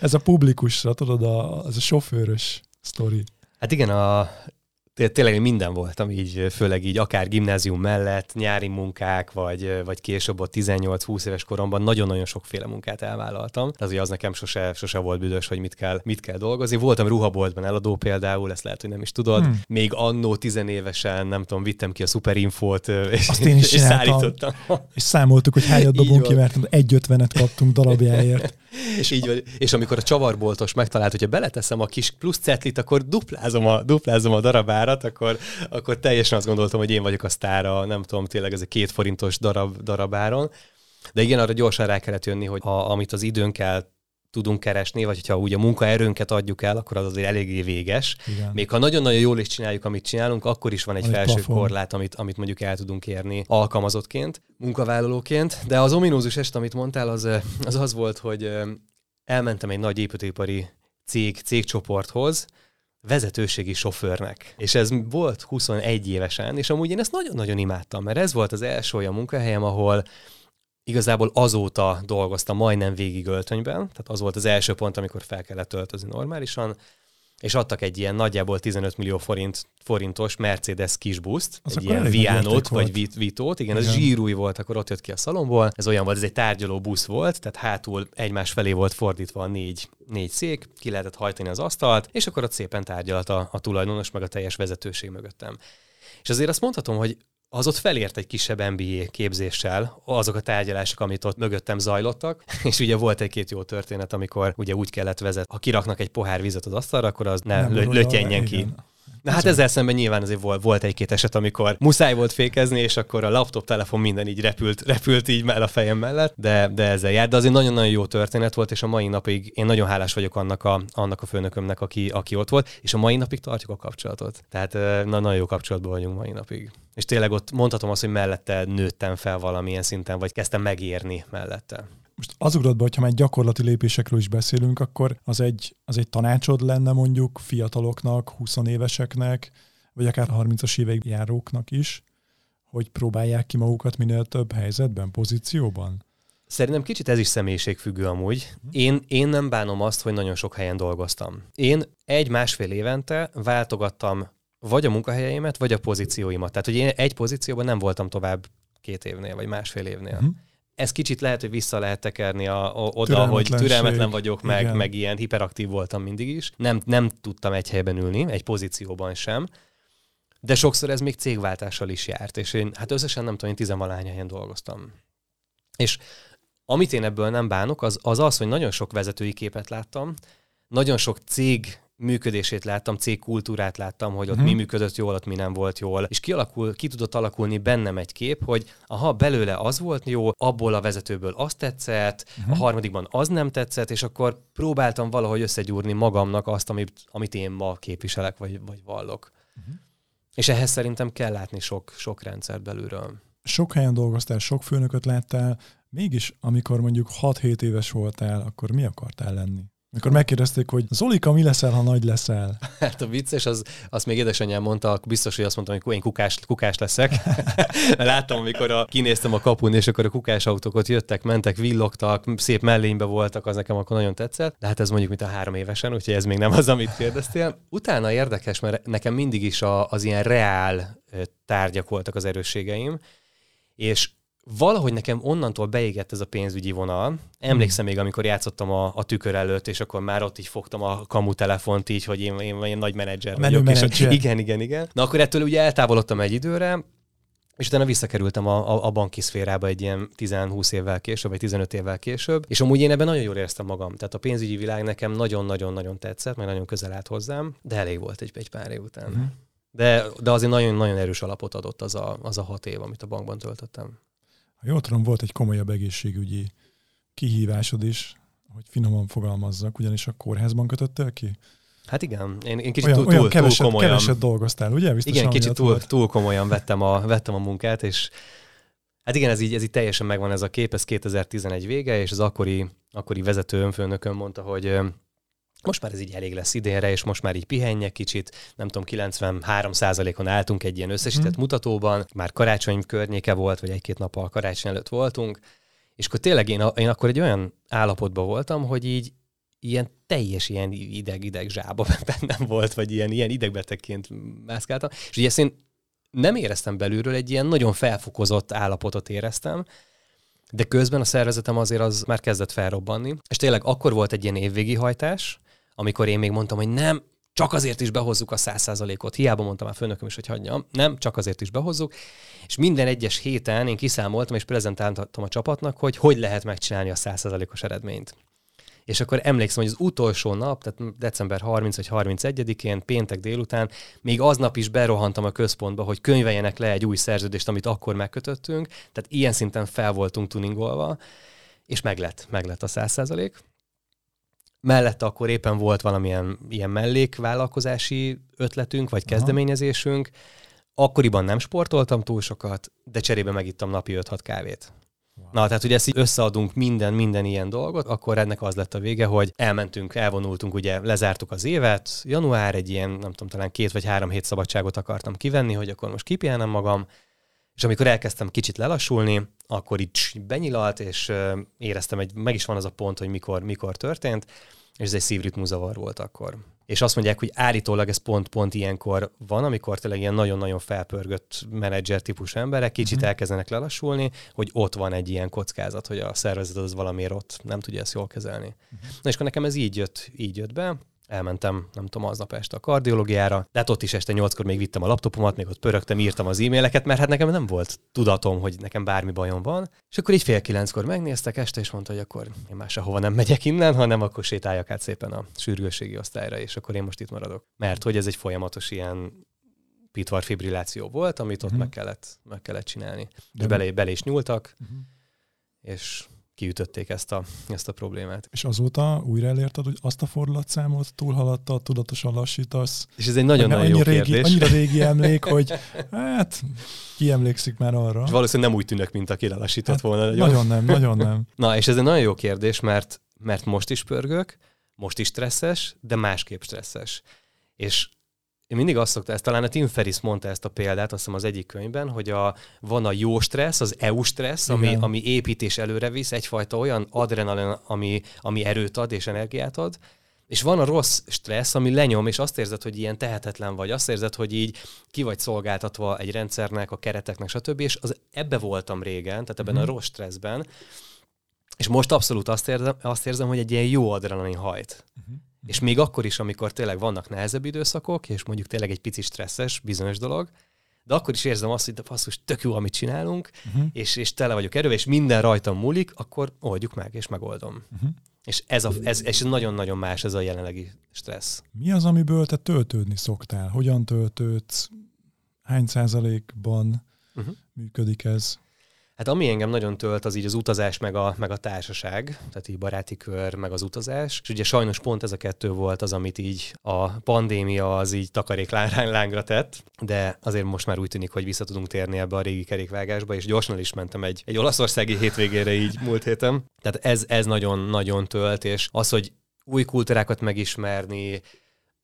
ez a publikusra, tudod, a, az a sofőrös sztori. Hát igen, a tényleg minden voltam így, főleg így akár gimnázium mellett, nyári munkák, vagy, vagy később ott 18-20 éves koromban nagyon-nagyon sokféle munkát elvállaltam. Az, az nekem sose, sose volt büdös, hogy mit kell, mit kell dolgozni. Voltam ruhaboltban eladó például, ezt lehet, hogy nem is tudod. Hmm. Még annó tizenévesen, nem tudom, vittem ki a superinfót, és, Azt én is [LAUGHS] és szállítottam. És számoltuk, hogy hányat dobunk ki, mert egy ötvenet kaptunk darabjáért. [LAUGHS] és így vagy. És amikor a csavarboltos megtalált, hogyha beleteszem a kis plusz cetlit, akkor duplázom a, duplázom a darabárat, akkor, akkor teljesen azt gondoltam, hogy én vagyok a sztára, nem tudom, tényleg ez egy két forintos darab, darabáron. De igen, arra gyorsan rá kellett jönni, hogy ha, amit az időnkkel tudunk keresni, vagy hogyha úgy a munkaerőnket adjuk el, akkor az azért eléggé véges. Igen. Még ha nagyon-nagyon jól is csináljuk, amit csinálunk, akkor is van egy van felső egy korlát, amit, amit mondjuk el tudunk érni alkalmazottként, munkavállalóként. De az ominózus est, amit mondtál, az az, az volt, hogy elmentem egy nagy építőipari cég, cégcsoporthoz, vezetőségi sofőrnek. És ez volt 21 évesen, és amúgy én ezt nagyon-nagyon imádtam, mert ez volt az első olyan munkahelyem, ahol igazából azóta dolgoztam majdnem végig öltönyben, tehát az volt az első pont, amikor fel kellett öltözni normálisan, és adtak egy ilyen nagyjából 15 millió forint, forintos Mercedes kisbuszt, az egy ilyen Vianót vagy vit, Vitót, igen, igen, ez zsírúj volt, akkor ott jött ki a szalomból, ez olyan volt, ez egy tárgyaló busz volt, tehát hátul egymás felé volt fordítva a négy, négy szék, ki lehetett hajtani az asztalt, és akkor ott szépen tárgyalt a, a tulajdonos, meg a teljes vezetőség mögöttem. És azért azt mondhatom, hogy az ott felért egy kisebb MBA képzéssel azok a tárgyalások, amit ott mögöttem zajlottak, [LAUGHS] és ugye volt egy-két jó történet, amikor ugye úgy kellett vezet, ha kiraknak egy pohár vizet az asztalra, akkor az ne lötyenjen ki. Igen. Na hát ezzel szemben nyilván azért volt, volt egy-két eset, amikor muszáj volt fékezni, és akkor a laptop, telefon minden így repült, repült így el a fejem mellett, de, de ezzel járt. De azért nagyon-nagyon jó történet volt, és a mai napig én nagyon hálás vagyok annak a, annak a főnökömnek, aki, aki ott volt, és a mai napig tartjuk a kapcsolatot. Tehát na, nagyon jó kapcsolatban vagyunk mai napig. És tényleg ott mondhatom azt, hogy mellette nőttem fel valamilyen szinten, vagy kezdtem megérni mellette. Most az ugrott be, hogyha már gyakorlati lépésekről is beszélünk, akkor az egy, az egy tanácsod lenne mondjuk fiataloknak, 20 éveseknek, vagy akár 30-as évek járóknak is, hogy próbálják ki magukat minél több helyzetben, pozícióban? Szerintem kicsit ez is személyiségfüggő amúgy. Én, én nem bánom azt, hogy nagyon sok helyen dolgoztam. Én egy-másfél évente váltogattam vagy a munkahelyeimet, vagy a pozícióimat. Tehát, hogy én egy pozícióban nem voltam tovább két évnél, vagy másfél évnél. Uh-huh. Ez kicsit lehet, hogy vissza lehet tekerni a, a, oda, hogy türelmetlen vagyok, meg, meg ilyen hiperaktív voltam mindig is. Nem, nem tudtam egy helyben ülni, egy pozícióban sem. De sokszor ez még cégváltással is járt, és én hát összesen nem tudom, én tizenvalány helyen dolgoztam. És amit én ebből nem bánok, az, az az, hogy nagyon sok vezetői képet láttam, nagyon sok cég működését láttam, cégkultúrát láttam, hogy ott hmm. mi működött jól, ott mi nem volt jól, és kialakul, ki tudott alakulni bennem egy kép, hogy aha, belőle az volt jó, abból a vezetőből azt tetszett, hmm. a harmadikban az nem tetszett, és akkor próbáltam valahogy összegyúrni magamnak azt, amit, amit én ma képviselek, vagy, vagy vallok. Hmm. És ehhez szerintem kell látni sok, sok rendszert belülről. Sok helyen dolgoztál, sok főnököt láttál, mégis amikor mondjuk 6-7 éves voltál, akkor mi akartál lenni? Mikor megkérdezték, hogy Zolika, mi leszel, ha nagy leszel? [LAUGHS] Hát a vicces, az, azt még édesanyám mondta, biztos, hogy azt mondtam, hogy én kukás, kukás leszek. [LAUGHS] Láttam, amikor a, kinéztem a kapun, és akkor a kukás autók ott jöttek, mentek, villogtak, szép mellénybe voltak, az nekem akkor nagyon tetszett. De hát ez mondjuk, mint a három évesen, úgyhogy ez még nem az, amit kérdeztél. Utána érdekes, mert nekem mindig is a, az ilyen reál tárgyak voltak az erősségeim, és valahogy nekem onnantól beégett ez a pénzügyi vonal. Emlékszem még, amikor játszottam a, a tükör előtt, és akkor már ott így fogtam a kamu telefont így, hogy én, én, én nagy menedzser vagyok. Menedzser. És, igen, igen, igen. Na akkor ettől ugye eltávolodtam egy időre, és utána visszakerültem a, a, a banki szférába egy ilyen 10-20 évvel később, vagy 15 évvel később, és amúgy én ebben nagyon jól éreztem magam. Tehát a pénzügyi világ nekem nagyon-nagyon-nagyon tetszett, mert nagyon közel állt hozzám, de elég volt egy, egy pár év után. Uh-huh. De, de azért nagyon-nagyon erős alapot adott az a, az a hat év, amit a bankban töltöttem. Ha jól tudom, volt egy komolyabb egészségügyi kihívásod is, hogy finoman fogalmazzak, ugyanis a kórházban kötöttél ki? Hát igen, én, én kicsit olyan, túl, olyan keveset, túl komolyan... keveset dolgoztál, ugye? Biztos igen, kicsit túl, túl komolyan vettem a, vettem a munkát, és hát igen, ez így, ez így teljesen megvan ez a kép, ez 2011 vége, és az akkori, akkori vezető önfőnökön mondta, hogy most már ez így elég lesz idénre, és most már így pihenjek kicsit, nem tudom, 93%-on álltunk egy ilyen összesített mm. mutatóban, már karácsony környéke volt, vagy egy-két nap a karácsony előtt voltunk, és akkor tényleg én, én akkor egy olyan állapotban voltam, hogy így ilyen teljes ilyen ideg-ideg zsába [LAUGHS] bennem volt, vagy ilyen, ilyen idegbetegként mászkáltam, és ugye ezt én nem éreztem belülről, egy ilyen nagyon felfokozott állapotot éreztem, de közben a szervezetem azért az már kezdett felrobbanni, és tényleg akkor volt egy ilyen évvégi hajtás, amikor én még mondtam, hogy nem, csak azért is behozzuk a száz százalékot. Hiába mondtam a főnököm is, hogy hagyjam. Nem, csak azért is behozzuk. És minden egyes héten én kiszámoltam és prezentáltam a csapatnak, hogy hogy lehet megcsinálni a száz százalékos eredményt. És akkor emlékszem, hogy az utolsó nap, tehát december 30 vagy 31-én, péntek délután, még aznap is berohantam a központba, hogy könyveljenek le egy új szerződést, amit akkor megkötöttünk. Tehát ilyen szinten fel voltunk tuningolva, és meglett, meglett a 100 százalék mellette akkor éppen volt valamilyen ilyen mellékvállalkozási ötletünk, vagy kezdeményezésünk. Akkoriban nem sportoltam túl sokat, de cserébe megittam napi 5-6 kávét. Wow. Na, tehát ugye ezt így összeadunk minden, minden ilyen dolgot, akkor ennek az lett a vége, hogy elmentünk, elvonultunk, ugye lezártuk az évet, január egy ilyen, nem tudom, talán két vagy három hét szabadságot akartam kivenni, hogy akkor most kipihenem magam, és amikor elkezdtem kicsit lelassulni, akkor így benyilalt, és éreztem, hogy meg is van az a pont, hogy mikor, mikor történt, és ez egy szívritmuzavar volt akkor. És azt mondják, hogy állítólag ez pont-pont ilyenkor van, amikor tényleg ilyen nagyon-nagyon felpörgött menedzser típusú emberek kicsit uh-huh. elkezdenek lelassulni, hogy ott van egy ilyen kockázat, hogy a szervezet az valamiért ott nem tudja ezt jól kezelni. Uh-huh. Na és akkor nekem ez így jött, így jött be, elmentem, nem tudom, aznap este a kardiológiára, de hát ott is este nyolckor még vittem a laptopomat, még ott pörögtem, írtam az e-maileket, mert hát nekem nem volt tudatom, hogy nekem bármi bajom van. És akkor így fél kilenckor megnéztek este, és mondta, hogy akkor én már sehova nem megyek innen, hanem akkor sétáljak át szépen a sürgősségi osztályra, és akkor én most itt maradok. Mert hogy ez egy folyamatos ilyen pitvar fibrilláció volt, amit ott uh-huh. meg, kellett, meg kellett csinálni. De belé, belé is nyúltak, uh-huh. és kiütötték ezt a, ezt a problémát. És azóta újra elérted, hogy azt a fordulatszámot túlhaladta, tudatosan lassítasz. És ez egy nagyon-nagyon jó régi, kérdés. Annyira régi [LAUGHS] emlék, hogy hát ki emlékszik már arra. És valószínűleg nem úgy tűnök, mint aki lelassított hát, volna. Nagyon. nagyon nem, nagyon nem. [LAUGHS] Na, és ez egy nagyon jó kérdés, mert, mert most is pörgök, most is stresszes, de másképp stresszes. És én mindig azt szoktam, ezt talán a Tim Ferris mondta ezt a példát, azt hiszem az egyik könyvben, hogy a, van a jó stressz, az EU stressz, ami, ami építés előre visz, egyfajta olyan adrenalin, ami, ami erőt ad és energiát ad, És van a rossz stressz, ami lenyom, és azt érzed, hogy ilyen tehetetlen vagy, azt érzed, hogy így ki vagy szolgáltatva egy rendszernek, a kereteknek, stb. És az, ebbe voltam régen, tehát ebben mm-hmm. a rossz stresszben, és most abszolút azt érzem, azt érzem hogy egy ilyen jó adrenalin hajt. Uh-huh. És még akkor is, amikor tényleg vannak nehezebb időszakok, és mondjuk tényleg egy pici stresszes bizonyos dolog, de akkor is érzem azt, hogy de basszus, tök jó, amit csinálunk, uh-huh. és, és tele vagyok erővel, és minden rajtam múlik, akkor oldjuk meg, és megoldom. Uh-huh. És ez, a, ez, ez nagyon-nagyon más ez a jelenlegi stressz. Mi az, amiből te töltődni szoktál? Hogyan töltődsz? Hány százalékban uh-huh. működik ez? Hát ami engem nagyon tölt, az így az utazás, meg a, meg a társaság, tehát így baráti kör, meg az utazás. És ugye sajnos pont ez a kettő volt az, amit így a pandémia az így takaréklángra tett, de azért most már úgy tűnik, hogy vissza tudunk térni ebbe a régi kerékvágásba, és gyorsan is mentem egy, egy olaszországi hétvégére így múlt héten. Tehát ez, ez nagyon-nagyon tölt, és az, hogy új kultúrákat megismerni,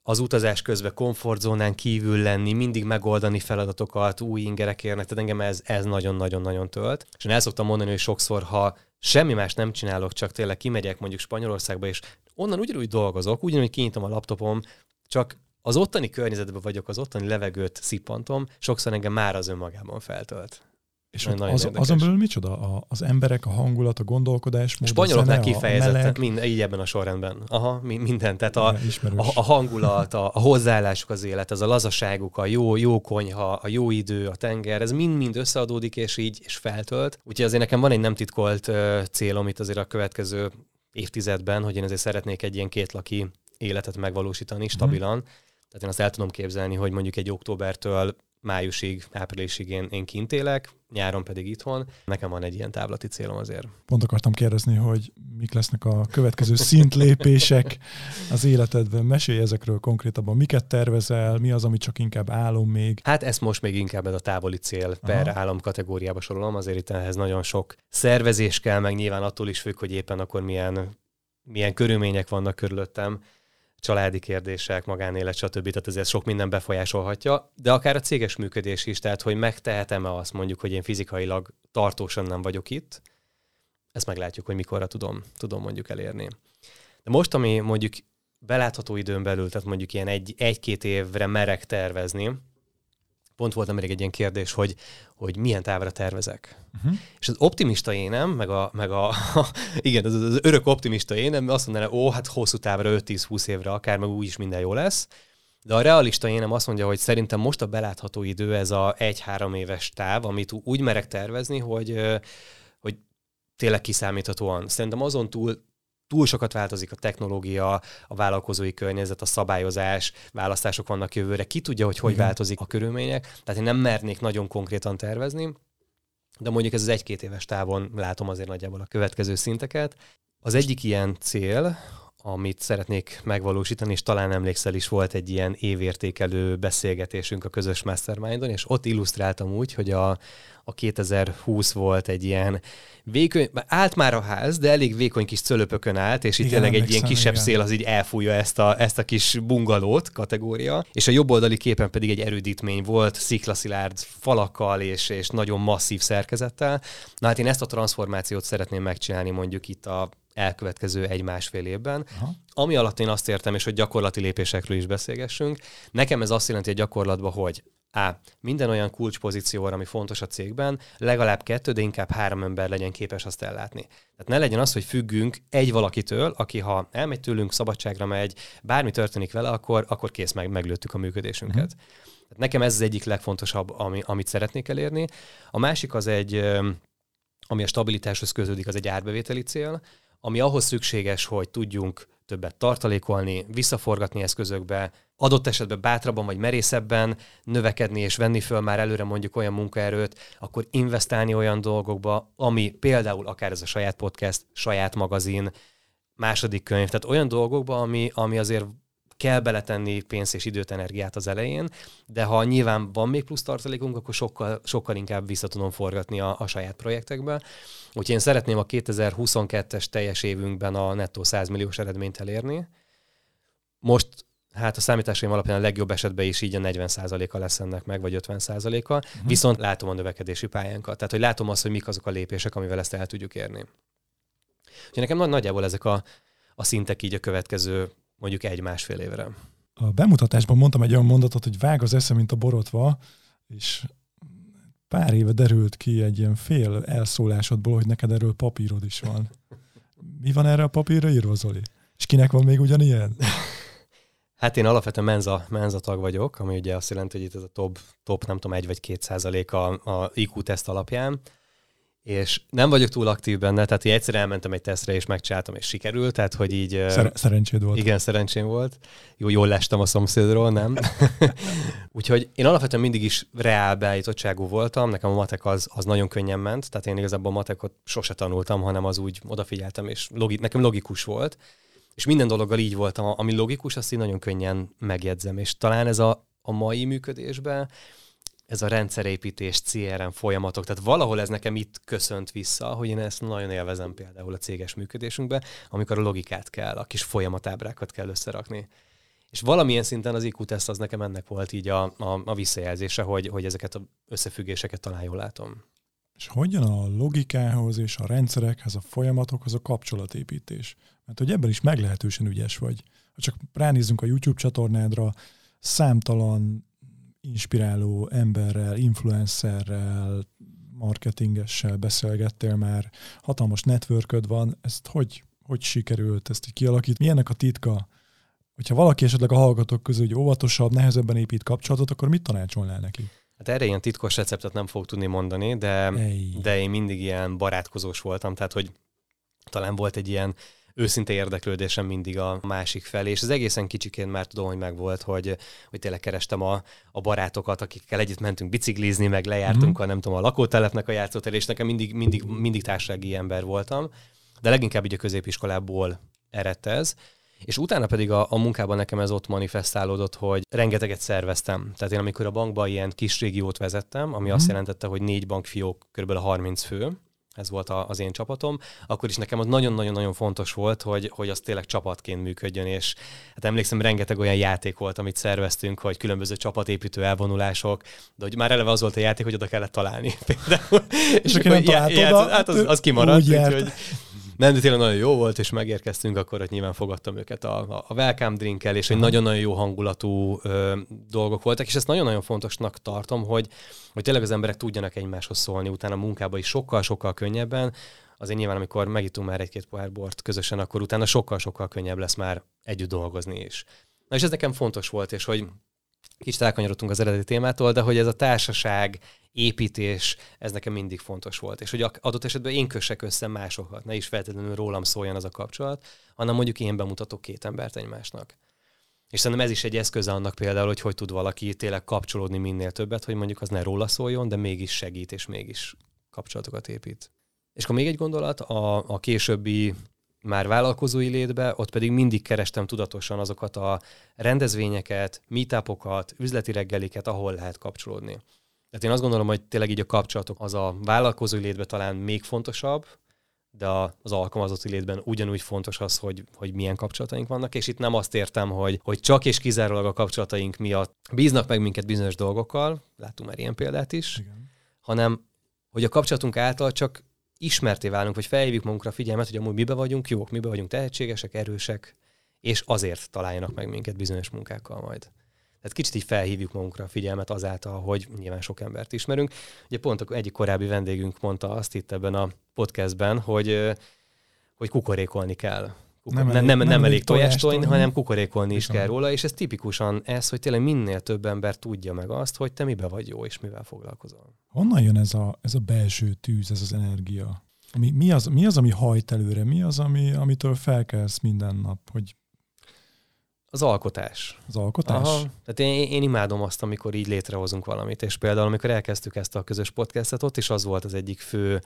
az utazás közben komfortzónán kívül lenni, mindig megoldani feladatokat, új ingerek érnek, tehát engem ez, ez nagyon-nagyon-nagyon tölt. És én el szoktam mondani, hogy sokszor, ha semmi más nem csinálok, csak tényleg kimegyek mondjuk Spanyolországba, és onnan ugyanúgy dolgozok, ugyanúgy kinyitom a laptopom, csak az ottani környezetben vagyok, az ottani levegőt szippantom, sokszor engem már az önmagában feltölt. És ott az, azon belül micsoda? A, az emberek, a hangulat, a gondolkodás, mód, Spanyoloknál kifejezetten, mind, így ebben a sorrendben. Aha, minden. Tehát a, a, a hangulat, a, a hozzáállásuk az élet, ez a lazaságuk, a jó, jó konyha, a jó idő, a tenger, ez mind-mind összeadódik, és így és feltölt. Úgyhogy azért nekem van egy nem titkolt uh, célom itt azért a következő évtizedben, hogy én azért szeretnék egy ilyen kétlaki életet megvalósítani mhm. stabilan. Mm. Tehát én azt el tudom képzelni, hogy mondjuk egy októbertől májusig, áprilisig én, én kint élek, nyáron pedig itthon. Nekem van egy ilyen távlati célom azért. Pont akartam kérdezni, hogy mik lesznek a következő szintlépések az életedben. Mesélj ezekről konkrétabban. Miket tervezel, mi az, ami csak inkább álom még? Hát ezt most még inkább ez a távoli cél per Aha. álom kategóriába sorolom, azért itt ehhez nagyon sok szervezés kell, meg nyilván attól is függ, hogy éppen akkor milyen, milyen körülmények vannak körülöttem családi kérdések, magánélet, stb. Tehát ezért sok minden befolyásolhatja, de akár a céges működés is, tehát hogy megtehetem-e azt mondjuk, hogy én fizikailag tartósan nem vagyok itt, ezt meglátjuk, hogy mikorra tudom, tudom mondjuk elérni. De most, ami mondjuk belátható időn belül, tehát mondjuk ilyen egy, egy-két évre merek tervezni, pont volt nemrég egy ilyen kérdés, hogy, hogy milyen távra tervezek. Uh-huh. És az optimista énem, meg a, meg a [LAUGHS] igen, az, az örök optimista énem azt mondaná, ó, hát hosszú távra, 5-10-20 évre akár, meg úgyis minden jó lesz. De a realista énem azt mondja, hogy szerintem most a belátható idő ez a 1-3 éves táv, amit úgy merek tervezni, hogy, hogy tényleg kiszámíthatóan. Szerintem azon túl túl sokat változik a technológia, a vállalkozói környezet, a szabályozás, választások vannak jövőre, ki tudja, hogy hogy Igen. változik a körülmények, tehát én nem mernék nagyon konkrétan tervezni, de mondjuk ez az egy-két éves távon látom azért nagyjából a következő szinteket. Az egyik ilyen cél, amit szeretnék megvalósítani, és talán emlékszel is volt egy ilyen évértékelő beszélgetésünk a közös mastermindon, és ott illusztráltam úgy, hogy a, a 2020 volt egy ilyen vékony, állt már a ház, de elég vékony kis cölöpökön állt, és itt igen, tényleg egy ilyen kisebb igen. szél az így elfújja ezt a, ezt a kis bungalót kategória, és a jobb oldali képen pedig egy erődítmény volt, sziklaszilárd falakkal és, és nagyon masszív szerkezettel. Na hát én ezt a transformációt szeretném megcsinálni mondjuk itt a elkövetkező egy-másfél évben. Aha. Ami alatt én azt értem, és hogy gyakorlati lépésekről is beszélgessünk, nekem ez azt jelenti a gyakorlatban, hogy A. Minden olyan kulcspozícióra, ami fontos a cégben, legalább kettő, de inkább három ember legyen képes azt ellátni. Tehát ne legyen az, hogy függünk egy valakitől, aki ha elmegy tőlünk, szabadságra megy, bármi történik vele, akkor, akkor kész meg, meglőttük a működésünket. Mm. Tehát nekem ez az egyik legfontosabb, ami, amit szeretnék elérni. A másik az egy, ami a stabilitáshoz köződik, az egy árbevételi cél ami ahhoz szükséges, hogy tudjunk többet tartalékolni, visszaforgatni eszközökbe, adott esetben bátrabban vagy merészebben növekedni és venni föl már előre mondjuk olyan munkaerőt, akkor investálni olyan dolgokba, ami például akár ez a saját podcast, saját magazin, második könyv, tehát olyan dolgokba, ami, ami azért kell beletenni pénzt és időt, energiát az elején, de ha nyilván van még plusz tartalékunk, akkor sokkal, sokkal inkább vissza tudom forgatni a, a saját projektekbe. Úgyhogy én szeretném a 2022-es teljes évünkben a nettó 100 milliós eredményt elérni. Most hát a számításaim alapján a legjobb esetben is így a 40%-a lesz ennek meg, vagy 50%-a, uh-huh. viszont látom a növekedési pályánkat. Tehát, hogy látom azt, hogy mik azok a lépések, amivel ezt el tudjuk érni. Úgyhogy nekem nagyjából ezek a, a szintek így a következő mondjuk egy-másfél évre. A bemutatásban mondtam egy olyan mondatot, hogy vág az esze, mint a borotva, és pár éve derült ki egy ilyen fél elszólásodból, hogy neked erről papírod is van. [LAUGHS] Mi van erre a papírra írva, Zoli? És kinek van még ugyanilyen? [LAUGHS] Hát én alapvetően menza, menza tag vagyok, ami ugye azt jelenti, hogy itt ez a top, top nem tudom, egy vagy két százalék a, a IQ teszt alapján, és nem vagyok túl aktív benne, tehát hogy egyszer elmentem egy tesztre, és megcsináltam, és sikerült, tehát hogy így... Szer- szerencséd volt. Igen, szerencsém volt. Jó, jól lestem a szomszédról, nem? [LAUGHS] Úgyhogy én alapvetően mindig is reál beállítottságú voltam, nekem a matek az, az nagyon könnyen ment, tehát én igazából a matekot sose tanultam, hanem az úgy odafigyeltem, és logi- nekem logikus volt. És minden dologgal így voltam, ami logikus, azt így nagyon könnyen megjegyzem. És talán ez a, a mai működésben ez a rendszerépítés, CRM folyamatok, tehát valahol ez nekem itt köszönt vissza, hogy én ezt nagyon élvezem például a céges működésünkben, amikor a logikát kell, a kis folyamatábrákat kell összerakni. És valamilyen szinten az IQ teszt az nekem ennek volt így a, a, a visszajelzése, hogy, hogy ezeket az összefüggéseket talán jól látom. És hogyan a logikához és a rendszerekhez, a folyamatokhoz a kapcsolatépítés? Mert hogy ebben is meglehetősen ügyes vagy. Ha csak ránézzünk a YouTube csatornádra, számtalan inspiráló emberrel, influencerrel, marketingessel beszélgettél már, hatalmas networköd van, ezt hogy, hogy sikerült ezt így kialakítani? Milyennek a titka? Hogyha valaki esetleg a hallgatók közül hogy óvatosabb, nehezebben épít kapcsolatot, akkor mit tanácsolnál neki? Hát erre ilyen titkos receptet nem fog tudni mondani, de, de én mindig ilyen barátkozós voltam, tehát hogy talán volt egy ilyen őszinte érdeklődésem mindig a másik felé, és az egészen kicsiként már tudom, hogy megvolt, hogy, hogy tényleg kerestem a, a barátokat, akikkel együtt mentünk biciklizni, meg lejártunk mm-hmm. a nem tudom, a lakótelepnek a játszótér, és nekem mindig, mindig, mindig társasági ember voltam, de leginkább így a középiskolából eredt ez. És utána pedig a, a munkában nekem ez ott manifestálódott, hogy rengeteget szerveztem. Tehát én amikor a bankban ilyen kis régiót vezettem, ami mm. azt jelentette, hogy négy bankfiók kb. 30 fő, ez volt az én csapatom, akkor is nekem az nagyon-nagyon-nagyon fontos volt, hogy, hogy az tényleg csapatként működjön, és hát emlékszem, rengeteg olyan játék volt, amit szerveztünk, hogy különböző csapatépítő elvonulások, de hogy már eleve az volt a játék, hogy oda kellett találni [LAUGHS] például. És, és aki nem talált oda, hát az, az kimaradt, úgyhogy nem, de tényleg nagyon jó volt, és megérkeztünk, akkor hogy nyilván fogadtam őket a, a welcome drinkkel, és egy nagyon-nagyon jó hangulatú ö, dolgok voltak, és ezt nagyon-nagyon fontosnak tartom, hogy, hogy tényleg az emberek tudjanak egymáshoz szólni utána a munkába is sokkal-sokkal könnyebben, azért nyilván, amikor megítunk már egy-két pohár bort közösen, akkor utána sokkal-sokkal könnyebb lesz már együtt dolgozni is. Na és ez nekem fontos volt, és hogy kicsit elkanyarodtunk az eredeti témától, de hogy ez a társaság építés, ez nekem mindig fontos volt. És hogy adott esetben én kössek össze másokat, ne is feltétlenül rólam szóljon az a kapcsolat, hanem mondjuk én bemutatok két embert egymásnak. És szerintem ez is egy eszköze annak például, hogy hogy tud valaki tényleg kapcsolódni minél többet, hogy mondjuk az ne róla szóljon, de mégis segít, és mégis kapcsolatokat épít. És akkor még egy gondolat, a, a későbbi már vállalkozói létbe, ott pedig mindig kerestem tudatosan azokat a rendezvényeket, meetupokat, üzleti reggeliket, ahol lehet kapcsolódni. Tehát én azt gondolom, hogy tényleg így a kapcsolatok az a vállalkozói létben talán még fontosabb, de az alkalmazotti létben ugyanúgy fontos az, hogy, hogy milyen kapcsolataink vannak, és itt nem azt értem, hogy, hogy csak és kizárólag a kapcsolataink miatt bíznak meg minket bizonyos dolgokkal, látunk már ilyen példát is, Igen. hanem hogy a kapcsolatunk által csak ismerté válunk, hogy felhívjuk magunkra a figyelmet, hogy amúgy mibe vagyunk jók, mibe vagyunk tehetségesek, erősek, és azért találjanak meg minket bizonyos munkákkal majd. Tehát kicsit így felhívjuk magunkra a figyelmet azáltal, hogy nyilván sok embert ismerünk. Ugye pont egyik korábbi vendégünk mondta azt itt ebben a podcastben, hogy, hogy kukorékolni kell. Kukor... Nem, elég, nem, nem, nem elég tojást tojni, hanem kukorékolni is kell róla, és ez tipikusan ez, hogy tényleg minél több ember tudja meg azt, hogy te mibe vagy jó, és mivel foglalkozol. Honnan jön ez a, ez a belső tűz, ez az energia? Mi, mi, az, mi az, ami hajt előre? Mi az, ami, amitől felkelsz minden nap, hogy az alkotás. Az alkotás? Aha. Tehát én, én imádom azt, amikor így létrehozunk valamit, és például amikor elkezdtük ezt a közös podcastet, ott is az volt az egyik fő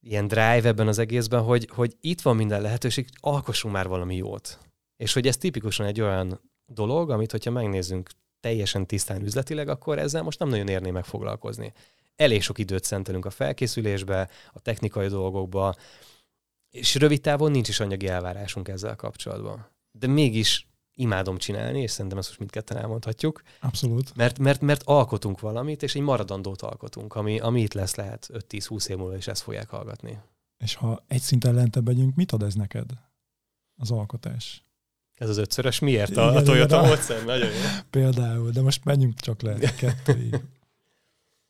ilyen drive ebben az egészben, hogy, hogy itt van minden lehetőség, alkossunk már valami jót. És hogy ez tipikusan egy olyan dolog, amit hogyha megnézzünk teljesen tisztán üzletileg, akkor ezzel most nem nagyon érné meg foglalkozni. Elég sok időt szentelünk a felkészülésbe, a technikai dolgokba, és rövid távon nincs is anyagi elvárásunk ezzel kapcsolatban. De mégis imádom csinálni, és szerintem ezt most mindketten elmondhatjuk. Abszolút. Mert, mert, mert alkotunk valamit, és egy maradandót alkotunk, ami, ami itt lesz lehet 5-10-20 év múlva, és ezt fogják hallgatni. És ha egy szinten lentebb megyünk, mit ad ez neked? Az alkotás? Ez az ötszörös miért a, a Toyota módszer? Nagyon jó. Például, de most menjünk csak le kettőig.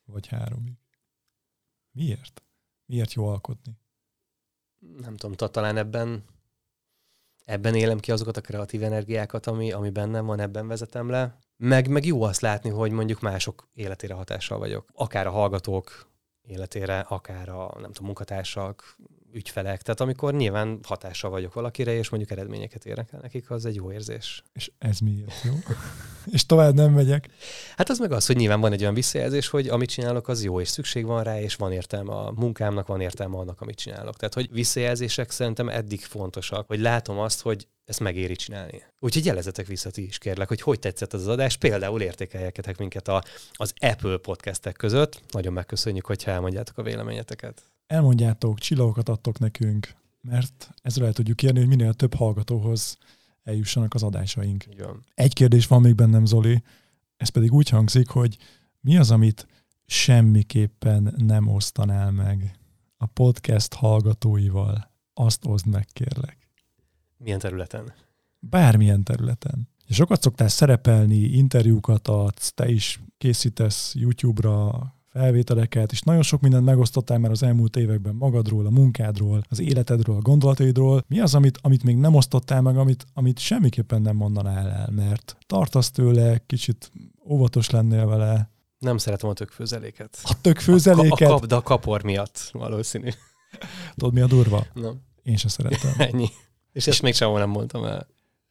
Vagy háromig. Miért? Miért jó alkotni? Nem tudom, talán ebben ebben élem ki azokat a kreatív energiákat, ami, ami bennem van, ebben vezetem le. Meg, meg jó azt látni, hogy mondjuk mások életére hatással vagyok. Akár a hallgatók életére, akár a nem tudom, munkatársak, ügyfelek. Tehát amikor nyilván hatással vagyok valakire, és mondjuk eredményeket érnek el nekik, az egy jó érzés. És ez miért jó? [LAUGHS] és tovább nem megyek. Hát az meg az, hogy nyilván van egy olyan visszajelzés, hogy amit csinálok, az jó, és szükség van rá, és van értelme a munkámnak, van értelme annak, amit csinálok. Tehát, hogy visszajelzések szerintem eddig fontosak, hogy látom azt, hogy ezt megéri csinálni. Úgyhogy jelezetek vissza ti is, kérlek, hogy hogy tetszett az adás. Például értékeljetek minket a, az Apple podcastek között. Nagyon megköszönjük, hogyha elmondjátok a véleményeteket elmondjátok, csillagokat adtok nekünk, mert ezzel el tudjuk érni, hogy minél több hallgatóhoz eljussanak az adásaink. Igen. Egy kérdés van még bennem, Zoli, ez pedig úgy hangzik, hogy mi az, amit semmiképpen nem osztanál meg a podcast hallgatóival? Azt oszd meg, kérlek. Milyen területen? Bármilyen területen. Sokat szoktál szerepelni, interjúkat adsz, te is készítesz YouTube-ra felvételeket, és nagyon sok mindent megosztottál már az elmúlt években magadról, a munkádról, az életedről, a gondolataidról. Mi az, amit, amit még nem osztottál meg, amit, amit semmiképpen nem mondanál el, mert tartasz tőle, kicsit óvatos lennél vele. Nem szeretem a tökfőzeléket. A tökfőzeléket? A, a, kap, de a kapor miatt valószínű. Tudod, mi a durva? Nem. Én sem szeretem. [LAUGHS] Ennyi. És ezt még sehol nem mondtam el.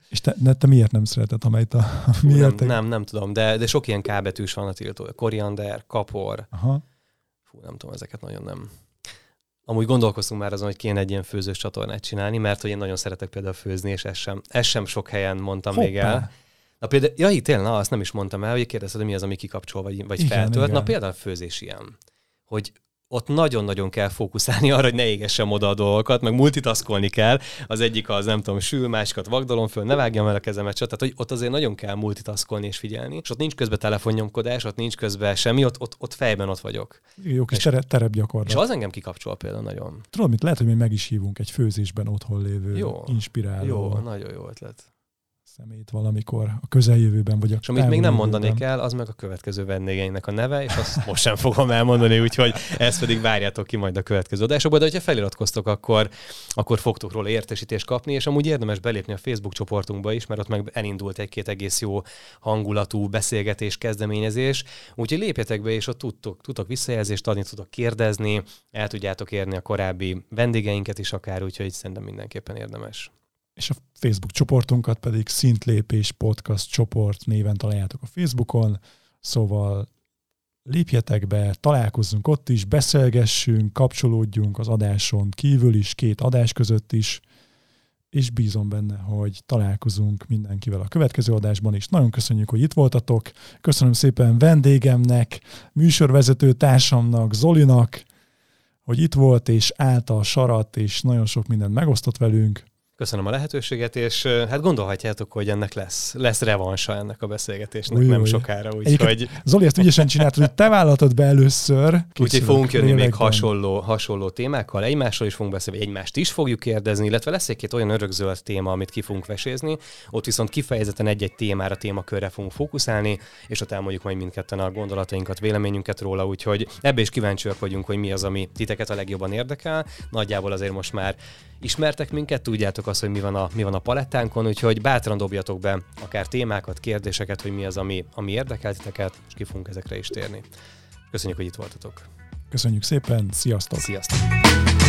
És te, ne, te miért nem szereted, amelyet a... [LAUGHS] Miért nem, nem, nem tudom, de, de sok ilyen kábetűs van a tiltó. Koriander, kapor. Aha. Fú, nem tudom, ezeket nagyon nem. Amúgy gondolkoztunk már azon, hogy kéne egy ilyen főzős csatornát csinálni, mert hogy én nagyon szeretek például főzni, és ezt sem, ezt sem sok helyen mondtam Hoppá. még el. Na például, ja, itt na, azt nem is mondtam el, hogy kérdezted, hogy mi az, ami kikapcsol, vagy, vagy igen, feltölt. Igen. Na például a főzés ilyen, hogy ott nagyon-nagyon kell fókuszálni arra, hogy ne égessen oda a dolgokat, meg multitaskolni kell. Az egyik az, nem tudom, sül, másikat vagdalom föl, ne vágjam el a kezemet, tehát hogy ott azért nagyon kell multitaskolni és figyelni. És ott nincs közben telefonnyomkodás, ott nincs közben semmi, ott, ott, ott fejben ott vagyok. Jó kis tere, terep gyakorlat. És az engem kikapcsol például nagyon. Tudod, mit lehet, hogy mi meg is hívunk egy főzésben otthon lévő jó, inspiráló. Jó, nagyon jó ötlet szemét valamikor a közeljövőben, vagy a És amit még nem mondanék el, az meg a következő vendégeinknek a neve, és azt most sem fogom elmondani, úgyhogy ezt pedig várjátok ki majd a következő adásokban, de hogyha feliratkoztok, akkor, akkor fogtok róla értesítést kapni, és amúgy érdemes belépni a Facebook csoportunkba is, mert ott meg elindult egy-két egész jó hangulatú beszélgetés, kezdeményezés, úgyhogy lépjetek be, és ott tudtok, tudtok visszajelzést adni, tudtok kérdezni, el tudjátok érni a korábbi vendégeinket is akár, úgyhogy szerintem mindenképpen érdemes és a Facebook csoportunkat pedig Szintlépés Podcast csoport néven találjátok a Facebookon, szóval lépjetek be, találkozzunk ott is, beszélgessünk, kapcsolódjunk az adáson kívül is, két adás között is, és bízom benne, hogy találkozunk mindenkivel a következő adásban is. Nagyon köszönjük, hogy itt voltatok. Köszönöm szépen vendégemnek, műsorvezető társamnak, Zolinak, hogy itt volt, és állta a sarat, és nagyon sok mindent megosztott velünk. Köszönöm a lehetőséget, és hát gondolhatjátok, hogy ennek lesz, lesz revansa ennek a beszélgetésnek Ujj, nem sokára, úgyhogy... Zoli, ezt ügyesen csináltad, hogy te vállaltad be először. Úgyhogy fogunk jönni még hasonló, hasonló témákkal, egymásról is fogunk beszélni, egymást is fogjuk kérdezni, illetve lesz egy-két olyan örökzöld téma, amit ki fogunk vesézni, ott viszont kifejezetten egy-egy témára, témakörre fogunk fókuszálni, és ott elmondjuk majd mindketten a gondolatainkat, véleményünket róla, úgyhogy ebbe is kíváncsiak vagyunk, hogy mi az, ami titeket a legjobban érdekel. Nagyjából azért most már ismertek minket, tudjátok azt, hogy mi van a, mi van a palettánkon, úgyhogy bátran dobjatok be akár témákat, kérdéseket, hogy mi az, ami, ami érdekel titeket, és ki fogunk ezekre is térni. Köszönjük, hogy itt voltatok. Köszönjük szépen, sziasztok! Sziasztok!